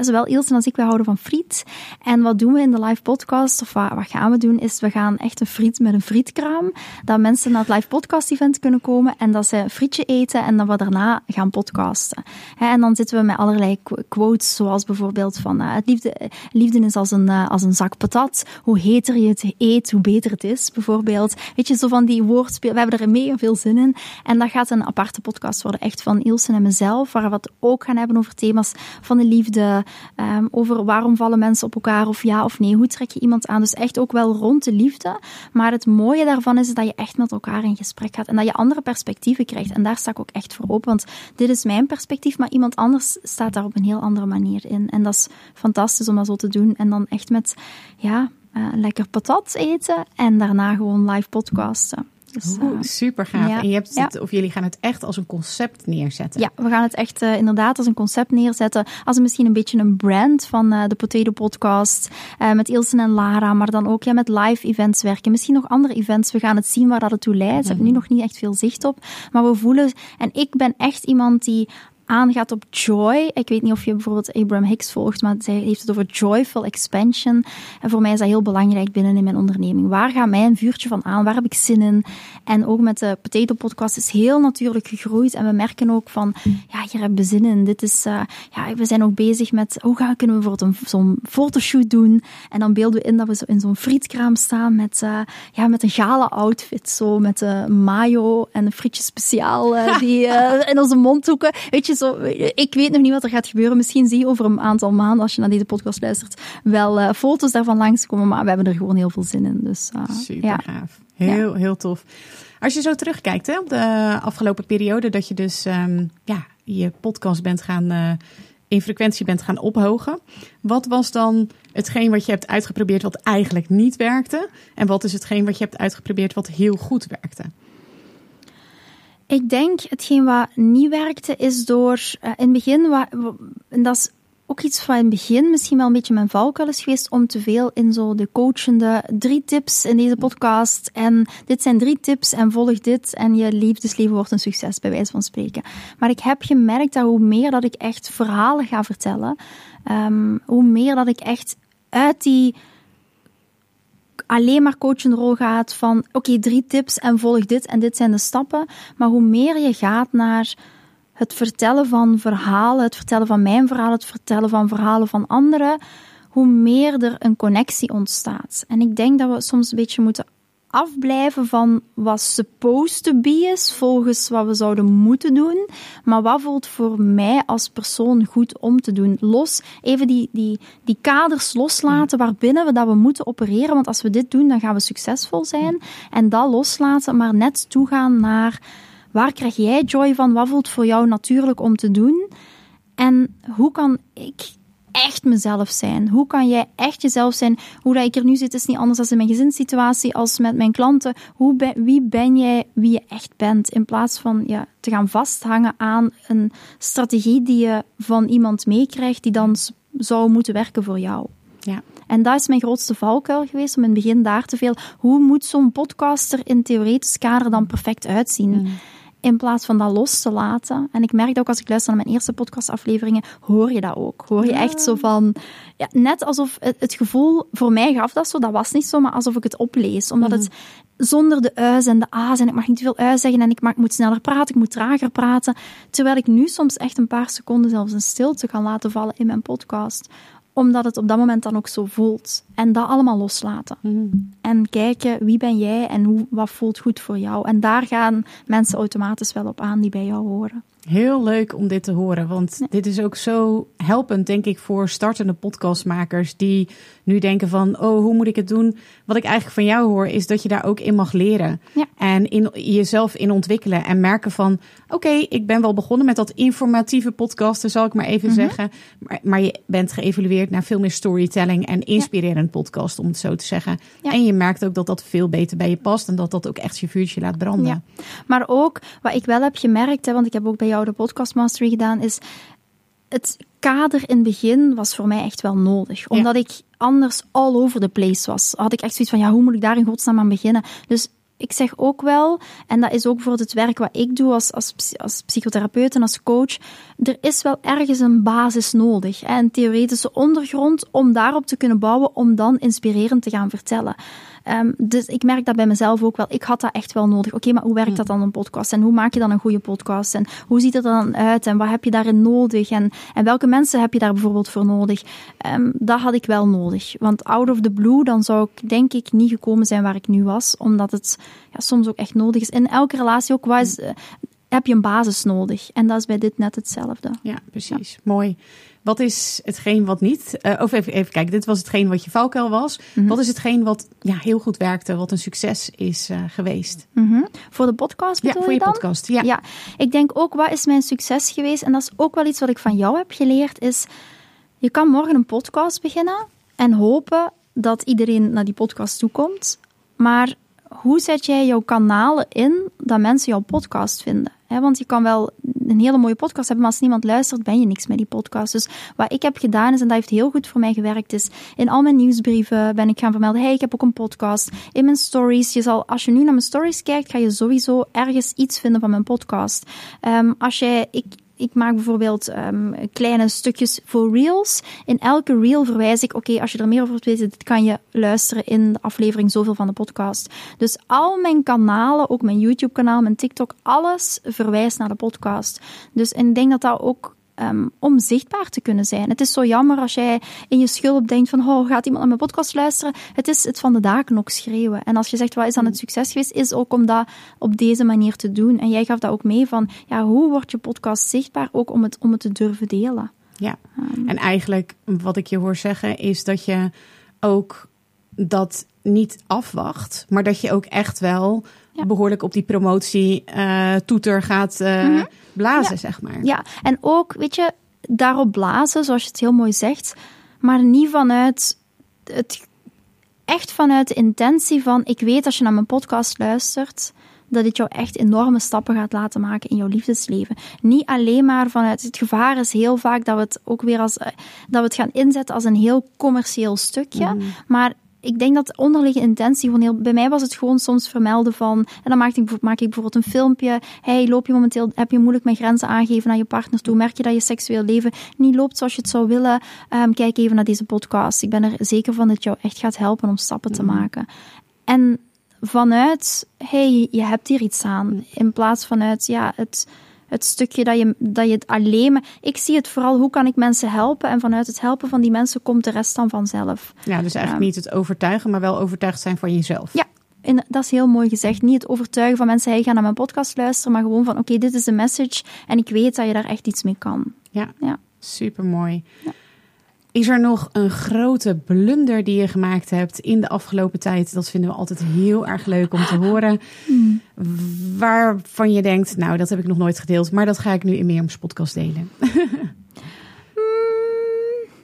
Zowel Ilse als ik, wij houden van friet. En wat doen we in de live podcast? Of wat, wat gaan we doen? Is we gaan echt een friet met een frietkraam. Dat mensen naar het live podcast event kunnen komen. En dat ze een frietje eten. En dat we daarna gaan podcasten. En dan zitten we met allerlei quotes. Zoals bijvoorbeeld van uh, het liefde, liefde is als een, uh, als een zak patat. Hoe heter je het eet, hoe beter het is, bijvoorbeeld. Weet je, zo van die woordspelen. We hebben er mega veel zin in. En dat gaat een aparte podcast worden, echt van Ilse en mezelf, waar we het ook gaan hebben over thema's van de liefde, um, over waarom vallen mensen op elkaar, of ja of nee, hoe trek je iemand aan. Dus echt ook wel rond de liefde. Maar het mooie daarvan is dat je echt met elkaar in gesprek gaat en dat je andere perspectieven krijgt. En daar sta ik ook echt voor open, want dit is mijn perspectief, maar iemand anders staat daar op een heel andere manier in. En dat is fantastisch om dat zo te doen. En dan echt met, ja, uh, lekker patat eten en daarna gewoon live podcasten. Dus, uh, super gaaf. Ja, en je hebt het, ja. of jullie gaan het echt als een concept neerzetten. Ja, we gaan het echt uh, inderdaad als een concept neerzetten. Als misschien een beetje een brand van uh, de Potato Podcast. Met Ilse en Lara, maar dan ook ja, met live events werken. Misschien nog andere events. We gaan het zien waar dat het toe leidt. Mm -hmm. Ik heb nu nog niet echt veel zicht op. Maar we voelen, en ik ben echt iemand die aangaat op joy. Ik weet niet of je bijvoorbeeld Abraham Hicks volgt, maar zij heeft het over joyful expansion. En voor mij is dat heel belangrijk binnen in mijn onderneming. Waar gaat mijn vuurtje van aan? Waar heb ik zin in? En ook met de Potato Podcast is heel natuurlijk gegroeid. En we merken ook van, ja, hier hebben we zin in. Dit is, uh, ja, we zijn ook bezig met, hoe gaan, kunnen we bijvoorbeeld zo'n fotoshoot doen? En dan beelden we in dat we zo in zo'n frietkraam staan met, uh, ja, met een gala outfit. Zo met uh, mayo en een frietje speciaal die in onze mondhoeken. Weet je, zo, ik weet nog niet wat er gaat gebeuren. Misschien zie je over een aantal maanden, als je naar deze podcast luistert, wel uh, foto's daarvan langskomen. Maar we hebben er gewoon heel veel zin in. Dus, uh, Super ja. gaaf. Heel, ja. heel tof. Als je zo terugkijkt hè, op de afgelopen periode, dat je dus um, ja, je podcast bent gaan, uh, in frequentie bent gaan ophogen. Wat was dan hetgeen wat je hebt uitgeprobeerd wat eigenlijk niet werkte? En wat is hetgeen wat je hebt uitgeprobeerd wat heel goed werkte? Ik denk, hetgeen wat niet werkte, is door uh, in het begin, wat, en dat is ook iets van in het begin misschien wel een beetje mijn valkuil is geweest om te veel in zo de coachende drie tips in deze podcast. En dit zijn drie tips en volg dit en je liefdesleven wordt een succes, bij wijze van spreken. Maar ik heb gemerkt dat hoe meer dat ik echt verhalen ga vertellen, um, hoe meer dat ik echt uit die alleen maar coachende rol gaat van oké, drie tips en volg dit en dit zijn de stappen. Maar hoe meer je gaat naar het vertellen van verhalen, het vertellen van mijn verhaal, het vertellen van verhalen van anderen, hoe meer er een connectie ontstaat. En ik denk dat we soms een beetje moeten afblijven van wat supposed to be is, volgens wat we zouden moeten doen, maar wat voelt voor mij als persoon goed om te doen. Los, even die, die, die kaders loslaten waarbinnen we dat we moeten opereren, want als we dit doen, dan gaan we succesvol zijn. En dat loslaten, maar net toegaan naar waar krijg jij joy van, wat voelt voor jou natuurlijk om te doen. En hoe kan ik echt mezelf zijn? Hoe kan jij echt jezelf zijn? Hoe dat ik er nu zit is niet anders dan in mijn gezinssituatie als met mijn klanten. Hoe ben, wie ben jij wie je echt bent? In plaats van ja, te gaan vasthangen aan een strategie die je van iemand meekrijgt die dan zou moeten werken voor jou. Ja. En dat is mijn grootste valkuil geweest, om in het begin daar te veel... Hoe moet zo'n podcaster in theoretisch kader dan perfect uitzien? Mm in plaats van dat los te laten. En ik merk ook als ik luister naar mijn eerste podcastafleveringen, hoor je dat ook. Hoor je echt zo van, ja, net alsof het, gevoel, voor mij gaf dat zo, dat was niet zo, maar alsof ik het oplees. Omdat het mhm. zonder de u's en de a's en ik mag niet te veel u's zeggen en ik, mag, ik moet sneller praten, ik moet trager praten. Terwijl ik nu soms echt een paar seconden zelfs een stilte kan laten vallen in mijn podcast omdat het op dat moment dan ook zo voelt. En dat allemaal loslaten. Mhm. En kijken wie ben jij en hoe, wat voelt goed voor jou. En daar gaan mensen automatisch wel op aan die bij jou horen. Heel leuk om dit te horen, want dit is ook zo helpend, denk ik, voor startende podcastmakers die nu denken van, oh, hoe moet ik het doen? Wat ik eigenlijk van jou hoor, is dat je daar ook in mag leren. Ja. En in, jezelf in ontwikkelen en merken van, oké, ik ben wel begonnen met dat informatieve podcasten, zal ik maar even mhm. zeggen. Maar, maar, je bent geëvalueerd naar veel meer storytelling en inspirerend podcast, om het zo te zeggen. En je merkt ook dat dat veel beter bij je past en dat dat ook echt je vuurtje laat branden. Maar ook, wat ik wel heb gemerkt, hè, want ik heb ook bij jou de podcast mastery gedaan, is het kader in het begin was voor mij echt wel nodig. Omdat ik anders all over the place was. Had ik echt zoiets van, ja, hoe moet ik daar in godsnaam aan beginnen? Dus ik zeg ook wel, en dat is ook voor het werk wat ik doe als, als, als psychotherapeut en als coach, er is wel ergens een basis nodig. Hè, een theoretische ondergrond om daarop te kunnen bouwen, om dan inspirerend te gaan vertellen. Um, dus ik merk dat bij mezelf ook wel. Ik had dat echt wel nodig. Oké, maar hoe werkt dat dan een podcast? En hoe maak je dan een goede podcast? En hoe ziet het er dan uit? En wat heb je daarin nodig? En, en welke mensen heb je daar bijvoorbeeld voor nodig? Um, dat had ik wel nodig. Want out of the blue, dan zou ik denk ik niet gekomen zijn waar ik nu was. Omdat het ja, soms ook echt nodig is. In elke relatie ook. Wat is, uh, heb je een basis nodig. En dat is bij dit net hetzelfde. Ja, precies. Mooi. Wat is hetgeen wat niet? Uh, of even, even kijken, dit was hetgeen wat je valkuil was. Mhm. Wat is hetgeen wat ja, heel goed werkte, wat een succes is uh, geweest? Mm Voor de podcast bedoel ja, voor je, je podcast. Ja. ja, ik denk ook, wat is mijn succes geweest? En dat is ook wel iets wat ik van jou heb geleerd, is je kan morgen een podcast beginnen en hopen dat iedereen naar die podcast toekomt. Maar hoe zet jij jouw kanalen in dat mensen jouw podcast vinden? Want je kan wel een hele mooie podcast hebben, maar als niemand luistert, ben je niks met die podcast. Dus wat ik heb gedaan is, en dat heeft heel goed voor mij gewerkt, is in al mijn nieuwsbrieven ben ik gaan vermelden, hey, ik heb ook een podcast. In mijn stories, je zal, als je nu naar mijn stories kijkt, ga je sowieso ergens iets vinden van mijn podcast. Um, als jij, ik, ik maak bijvoorbeeld um, kleine stukjes voor reels. In elke reel verwijs ik, oké, als je er meer over wilt weten, dit kan je luisteren in de aflevering zoveel van de podcast. Dus al mijn kanalen, ook mijn YouTube-kanaal, mijn TikTok, alles verwijst naar de podcast. Dus ik denk dat dat ook um, om zichtbaar te kunnen zijn. Het is zo jammer als jij in je schulp denkt van, oh, gaat iemand naar mijn podcast luisteren? Het is het van de daken ook schreeuwen. En als je zegt, wat is dan het succes geweest, is ook om dat op deze manier te doen. En jij gaf dat ook mee van, ja, hoe wordt je podcast zichtbaar? Ook om het, om het te durven delen. Ja, um, en eigenlijk wat ik je hoor zeggen is dat je ook dat niet afwacht, maar dat je ook echt wel behoorlijk op die promotie uh, toeter gaat uh, blazen, zeg maar. Ja, en ook, weet je, daarop blazen, zoals je het heel mooi zegt, maar niet vanuit het echt vanuit de intentie van: ik weet als je naar mijn podcast luistert, dat het jou echt enorme stappen gaat laten maken in jouw liefdesleven. Niet alleen maar vanuit het gevaar is heel vaak dat we het ook weer als, eh, dat we het gaan inzetten als een heel commercieel stukje. Mhm. Maar ik denk dat de onderliggende intentie gewoon heel... Bij mij was het gewoon soms vermelden van... En dan maak ik, maak ik bijvoorbeeld een filmpje. Hey, loop je momenteel... Heb je moeilijk met grenzen aangeven naar je partner toe? Merk je dat je seksueel leven niet loopt zoals je het zou willen? Ehm, kijk even naar deze podcast. Ik ben er zeker van dat het jou echt gaat helpen om stappen te maken. En vanuit... Hey, je hebt hier iets aan. In plaats vanuit... Ja, het het stukje dat je, dat je het alleen maar... Ik zie het vooral, hoe kan ik mensen helpen? En vanuit het helpen van die mensen komt de rest dan vanzelf. Ja, dus eigenlijk niet het overtuigen, maar wel overtuigd zijn van jezelf. Ja, en dat is heel mooi gezegd. Niet het overtuigen van mensen, hey, ga naar mijn podcast luisteren, maar gewoon van, oké, dit is de message en ik weet dat je daar echt iets mee kan. Ja, Ja. super mooi. Is er nog een grote blunder die je gemaakt hebt in de afgelopen tijd? Dat vinden we altijd heel erg leuk om te horen. Waarvan je denkt, nou, dat heb ik nog nooit gedeeld, maar dat ga ik nu in Mirjam's podcast delen.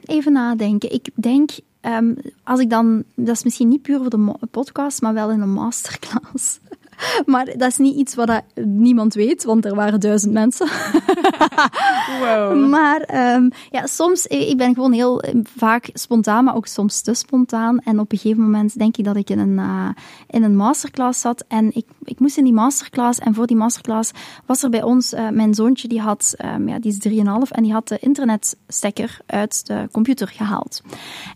Even nadenken. Ik denk, ehm, als ik dan, dat is misschien niet puur voor de podcast, maar wel in een masterclass. Maar dat is niet iets wat niemand weet, want er waren duizend mensen. Wow. Maar ehm, ja, soms, eh, ik ben gewoon heel eh, vaak spontaan, maar ook soms te spontaan. En op een gegeven moment denk ik dat ik in een, eh, in een masterclass zat. En ik, ik moest in die masterclass. En voor die masterclass was er bij ons, mijn zoontje, die, had, ehm, ja, die is 3,5 en die had de internetstekker uit de computer gehaald.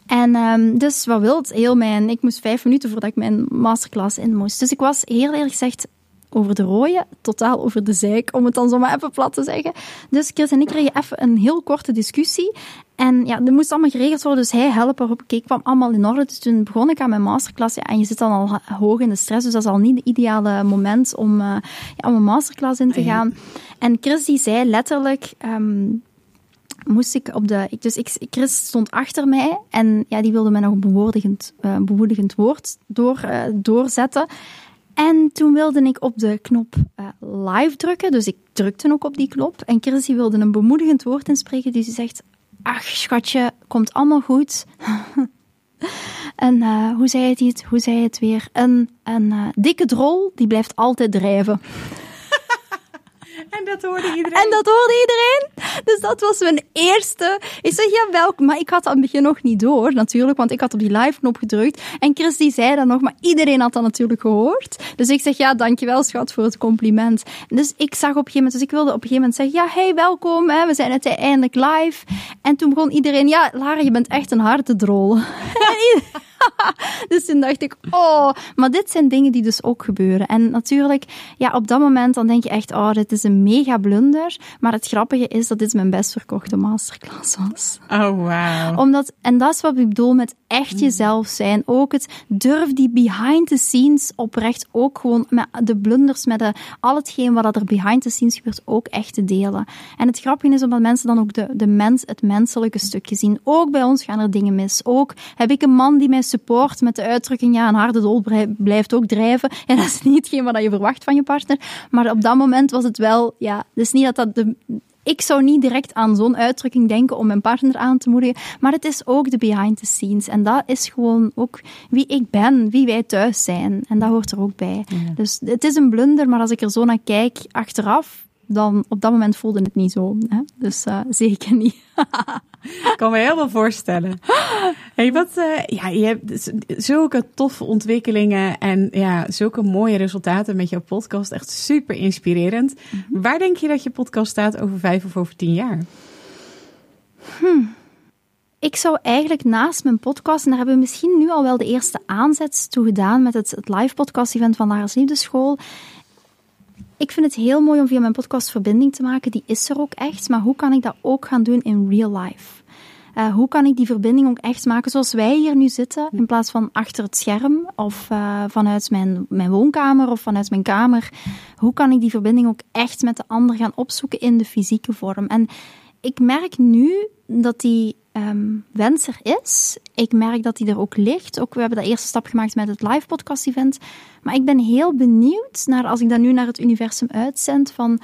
En ehm, dus wat wilt, heel mijn, ik moest vijf minuten voordat ik mijn masterclass in moest. Dus ik was heel eerlijk gezegd over de rode, totaal over de zeik, om het dan zo maar even plat te zeggen. Dus Chris en ik kregen even een heel korte discussie. En ja, dat moest allemaal geregeld worden, dus hij helpen. Oké, ik kwam allemaal in orde. Dus toen begon ik aan mijn masterclass. Ja, en je zit dan al ho- hoog in de stress, dus dat is al niet het ideale moment om, eh, ja, om een masterclass in te gaan. En Chris die zei letterlijk... ehm, moest ik op de. Ik, dus ik, Chris stond achter mij en ja, die wilde mij nog een bemoedigend, eh, bemoedigend woord door, eh, doorzetten. En toen wilde ik op de knop eh, live drukken, dus ik drukte ook op die knop. En die wilde een bemoedigend woord inspreken, dus die zegt: Ach, schatje, komt allemaal goed. en eh, hoe zei het, hoe zei het weer? Een, een eh, dikke drol, die blijft altijd drijven. En dat hoorde iedereen. En dat hoorde iedereen. Dus dat was mijn eerste. Ik zeg, ja, welk? Maar ik had dat aan het begin nog niet door, natuurlijk, want ik had op die live-knop gedrukt. En Chris die zei dat nog, maar iedereen had dat natuurlijk gehoord. Dus ik zeg, ja, dankjewel schat voor het compliment. Dus ik zag op een gegeven moment, dus ik wilde op een gegeven moment zeggen, ja, hey, welkom, hè, we zijn uiteindelijk live. En toen begon iedereen, ja, Lara, je bent echt een harde drol. Dus toen dacht ik, oh, maar dit zijn dingen die dus ook gebeuren. En natuurlijk, ja, op dat moment dan denk je echt, oh, dit is een mega blunder. Maar het grappige is dat dit mijn best verkochte masterclass was. Oh, wauw. Omdat, en dat is wat ik bedoel met echt jezelf zijn. Ook het durf die behind the scenes oprecht ook gewoon met de blunders, met de, al hetgeen wat er behind the scenes gebeurt, ook echt te delen. En het grappige is omdat mensen dan ook de, de mens, het menselijke stukje zien. Ook bij ons gaan er dingen mis. Ook heb ik een man die mij support met de uitdrukking, ja, een harde dol brei- blijft ook drijven. En dat is niet hetgeen wat je verwacht van je partner. Maar op dat moment was het wel, ja, dus niet dat dat de, ik zou niet direct aan zo'n uitdrukking denken om mijn partner aan te moedigen, maar het is ook de behind the scenes. En dat is gewoon ook wie ik ben, wie wij thuis zijn. En dat hoort er ook bij. Dus het is een blunder, maar als ik er zo naar kijk achteraf, dan op dat moment voelde het niet zo. Hè? Dus eh, zeker niet. Ik kan me helemaal voorstellen. Hey, wat, eh, ja, je hebt z- zulke toffe ontwikkelingen en ja, zulke mooie resultaten met jouw podcast. Echt super inspirerend. Waar denk je dat je podcast staat over vijf of over tien jaar? Ik zou eigenlijk naast mijn podcast, en daar hebben we misschien nu al wel de eerste aanzet toe gedaan met het, het live podcast event van Lara's Liefdeschool. Ik vind het heel mooi om via mijn podcast verbinding te maken. Die is er ook echt. Maar hoe kan ik dat ook gaan doen in real life? Eh, hoe kan ik die verbinding ook echt maken zoals wij hier nu zitten, in plaats van achter het scherm of eh, vanuit mijn, mijn woonkamer of vanuit mijn kamer? Hoe kan ik die verbinding ook echt met de ander gaan opzoeken in de fysieke vorm? En ik merk nu dat die ehm, wens er is. Ik merk dat die er ook ligt. Ook, we hebben de eerste stap gemaakt met het live podcast event. Maar ik ben heel benieuwd naar, als ik dat nu naar het universum uitzend, van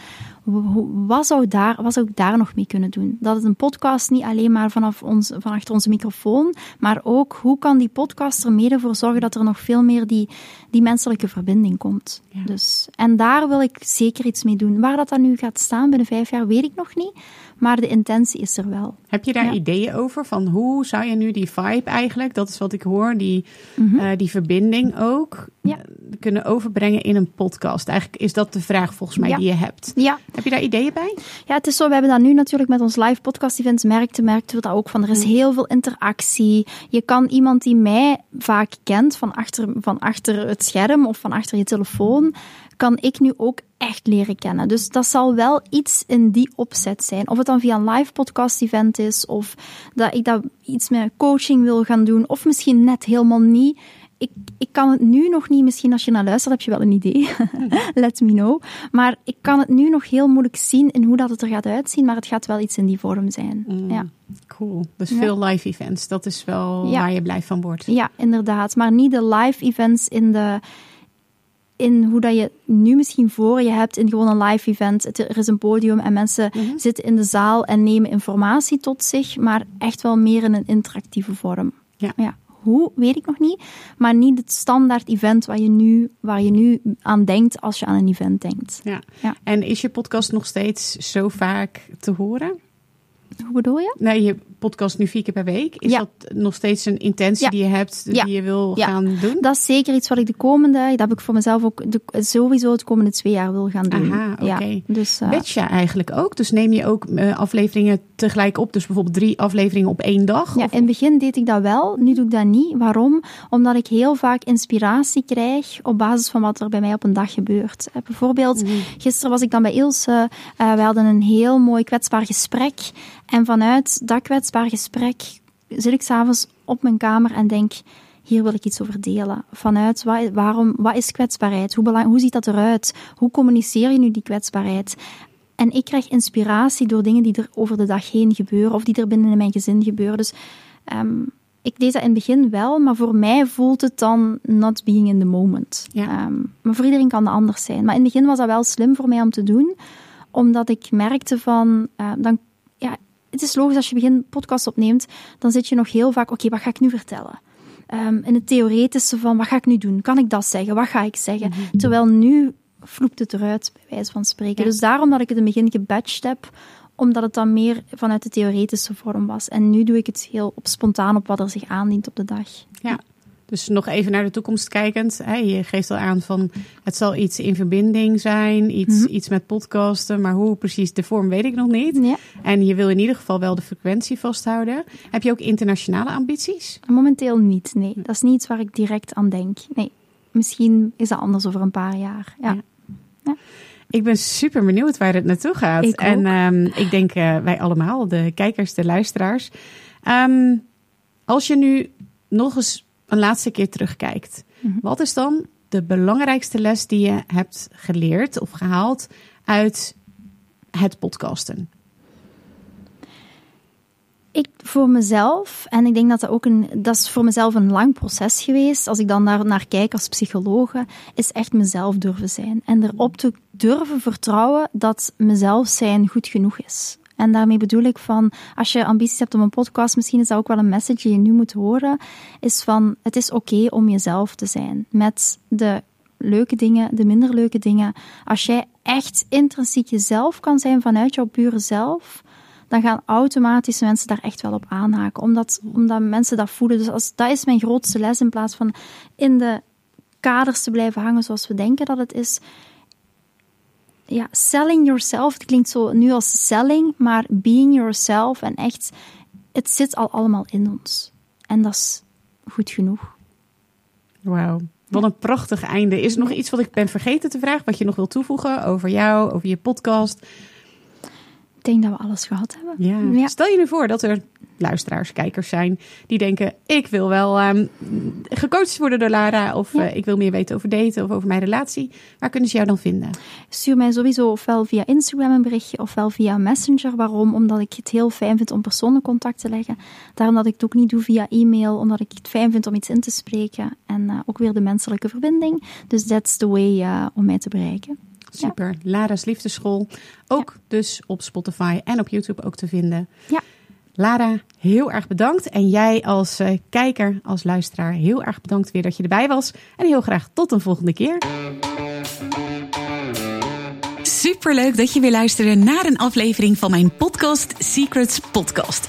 wat zou, daar, wat zou ik daar nog mee kunnen doen? Dat is een podcast niet alleen maar vanaf ons, van achter onze microfoon, maar ook hoe kan die podcast er mede voor zorgen dat er nog veel meer die, die menselijke verbinding komt. Dus, en daar wil ik zeker iets mee doen. Waar dat dan nu gaat staan binnen vijf jaar, weet ik nog niet. Maar de intentie is er wel. Heb je daar ideeën over? Van hoe zou je nu die vibe eigenlijk, dat is wat ik hoor, die, mhm. eh, die verbinding ook ja. Kunnen overbrengen in een podcast? Eigenlijk is dat de vraag volgens mij die je hebt. Ja. Heb je daar ideeën bij? Ja, het is zo. We hebben dat nu natuurlijk met ons live podcast event merkte, merkten we dat ook van. Er is mhm. heel veel interactie. Je kan iemand die mij vaak kent van achter, van achter het scherm of van achter je telefoon kan ik nu ook echt leren kennen. Dus dat zal wel iets in die opzet zijn. Of het dan via een live podcast event is, of dat ik dat iets met coaching wil gaan doen, of misschien net helemaal niet. Ik, ik kan het nu nog niet, misschien als je naar luistert heb je wel een idee. Let me know. Maar ik kan het nu nog heel moeilijk zien in hoe dat het er gaat uitzien, maar het gaat wel iets in die vorm zijn. Mm, ja. Cool. Dus veel live events, dat is wel waar je blij van wordt. Ja, inderdaad. Maar niet de live events in de in hoe dat je nu misschien voor je hebt in gewoon een live event. Er is een podium en mensen mhm. zitten in de zaal en nemen informatie tot zich, maar echt wel meer in een interactieve vorm. Ja. ja. Hoe, weet ik nog niet. Maar niet het standaard event waar je nu, waar je nu aan denkt als je aan een event denkt. Ja. ja. En is je podcast nog steeds zo vaak te horen? Hoe bedoel je? Nee, je podcast nu vier keer per week. Is dat nog steeds een intentie die je hebt, die je wil gaan doen? Dat is zeker iets wat ik de komende, dat heb ik voor mezelf ook de, sowieso het komende twee jaar wil gaan doen. Aha, oké. Okay. Dus, uh, je eigenlijk ook? Dus neem je ook uh, afleveringen tegelijk op? Dus bijvoorbeeld drie afleveringen op één dag? Ja, in het begin deed ik dat wel. Nu doe ik dat niet. Waarom? Omdat ik heel vaak inspiratie krijg op basis van wat er bij mij op een dag gebeurt. Uh, bijvoorbeeld, mm. gisteren was ik dan bij Ilse. We hadden een heel mooi kwetsbaar gesprek. En vanuit dat kwetsbaar gesprek zit ik s'avonds op mijn kamer en denk, hier wil ik iets over delen. Vanuit wat, waarom, wat is kwetsbaarheid? Hoe, belang, hoe ziet dat eruit? Hoe communiceer je nu die kwetsbaarheid? En ik krijg inspiratie door dingen die er over de dag heen gebeuren of die er binnen in mijn gezin gebeuren. Dus um, ik deed dat in het begin wel, maar voor mij voelt het dan not being in the moment. Ja. Um, maar voor iedereen kan dat anders zijn. Maar in het begin was dat wel slim voor mij om te doen, omdat ik merkte van, uh, dan het is logisch als je begin podcast opneemt, dan zit je nog heel vaak, oké, wat ga ik nu vertellen? Um, in het theoretische van, wat ga ik nu doen? Kan ik dat zeggen? Wat ga ik zeggen? Mhm. Terwijl nu vloept het eruit, bij wijze van spreken. Dus daarom dat ik het in het begin gebatcht heb, omdat het dan meer vanuit de theoretische vorm was. En nu doe ik het heel op spontaan op wat er zich aandient op de dag. Ja. Dus nog even naar de toekomst kijkend. Hè, je geeft al aan van het zal iets in verbinding zijn, iets, mhm. iets met podcasten, maar hoe precies de vorm weet ik nog niet. Ja. En je wil in ieder geval wel de frequentie vasthouden. Heb je ook internationale ambities? Momenteel niet, nee. Dat is niet iets waar ik direct aan denk. Nee, misschien is dat anders over een paar jaar. Ja. ja. Ik ben super benieuwd waar het naartoe gaat. Ik en um, ik denk uh, wij allemaal, de kijkers, de luisteraars. Um, als je nu nog eens een laatste keer terugkijkt, mhm. wat is dan de belangrijkste les die je hebt geleerd of gehaald uit het podcasten? Ik voor mezelf, en ik denk dat dat ook een, dat is voor mezelf een lang proces geweest. Als ik dan naar, naar kijk als psychologe, is echt mezelf durven zijn. En erop te durven vertrouwen dat mezelf zijn goed genoeg is. En daarmee bedoel ik van, als je ambities hebt om een podcast, misschien is dat ook wel een message die je nu moet horen, is van, het is oké om jezelf te zijn. Met de leuke dingen, de minder leuke dingen. Als jij echt intrinsiek jezelf kan zijn vanuit jouw pure zelf, dan gaan automatisch mensen daar echt wel op aanhaken. Omdat, omdat mensen dat voelen. Dus als, dat is mijn grootste les in plaats van in de kaders te blijven hangen zoals we denken dat het is ja, selling yourself, het klinkt zo nu als selling, maar being yourself en echt, het zit al allemaal in ons. En dat is goed genoeg. Wauw. Wat een prachtig einde. Is er nog iets wat ik ben vergeten te vragen, wat je nog wil toevoegen over jou, over je podcast? Denk dat we alles gehad hebben. Ja. Stel je nu voor dat er luisteraars, kijkers zijn die denken: ik wil wel um, gecoacht worden door Lara, of ja. uh, ik wil meer weten over daten of over mijn relatie. Waar kunnen ze jou dan vinden? Stuur mij sowieso ofwel via Instagram een berichtje ofwel via Messenger. Waarom? Omdat ik het heel fijn vind om persoonlijk contact te leggen. Daarom dat ik het ook niet doe via e-mail, omdat ik het fijn vind om iets in te spreken en uh, ook weer de menselijke verbinding. Dus that's the way uh, om mij te bereiken. Super. Ja. Lara's Liefdeschool. Ook ja. dus op Spotify en op YouTube ook te vinden. Ja. Lara, heel erg bedankt. En jij als uh, kijker, als luisteraar, heel erg bedankt weer dat je erbij was. En heel graag tot een volgende keer. Superleuk dat je weer luisterde naar een aflevering van mijn podcast Secrets Podcast.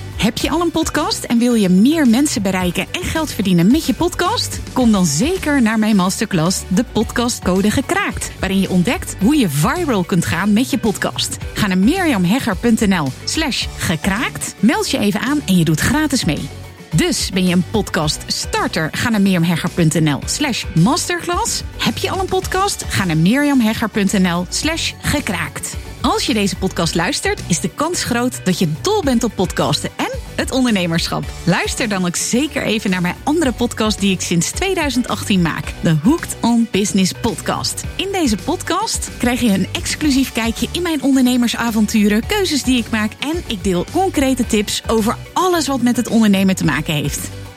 Heb je al een podcast en wil je meer mensen bereiken en geld verdienen met je podcast? Kom dan zeker naar mijn masterclass De Podcastcode Gekraakt, waarin je ontdekt hoe je viral kunt gaan met je podcast. Ga naar mirjamhegger.nl slash gekraakt, meld je even aan en je doet gratis mee. Dus ben je een podcast starter? Ga naar mirjamhegger.nl slash masterclass. Heb je al een podcast? Ga naar mirjamhegger.nl slash gekraakt. Als je deze podcast luistert, is de kans groot dat je dol bent op podcasten en het ondernemerschap. Luister dan ook zeker even naar mijn andere podcast die ik sinds 2018 maak. De Hooked on Business podcast. In deze podcast krijg je een exclusief kijkje in mijn ondernemersavonturen, keuzes die ik maak en ik deel concrete tips over alles wat met het ondernemen te maken heeft.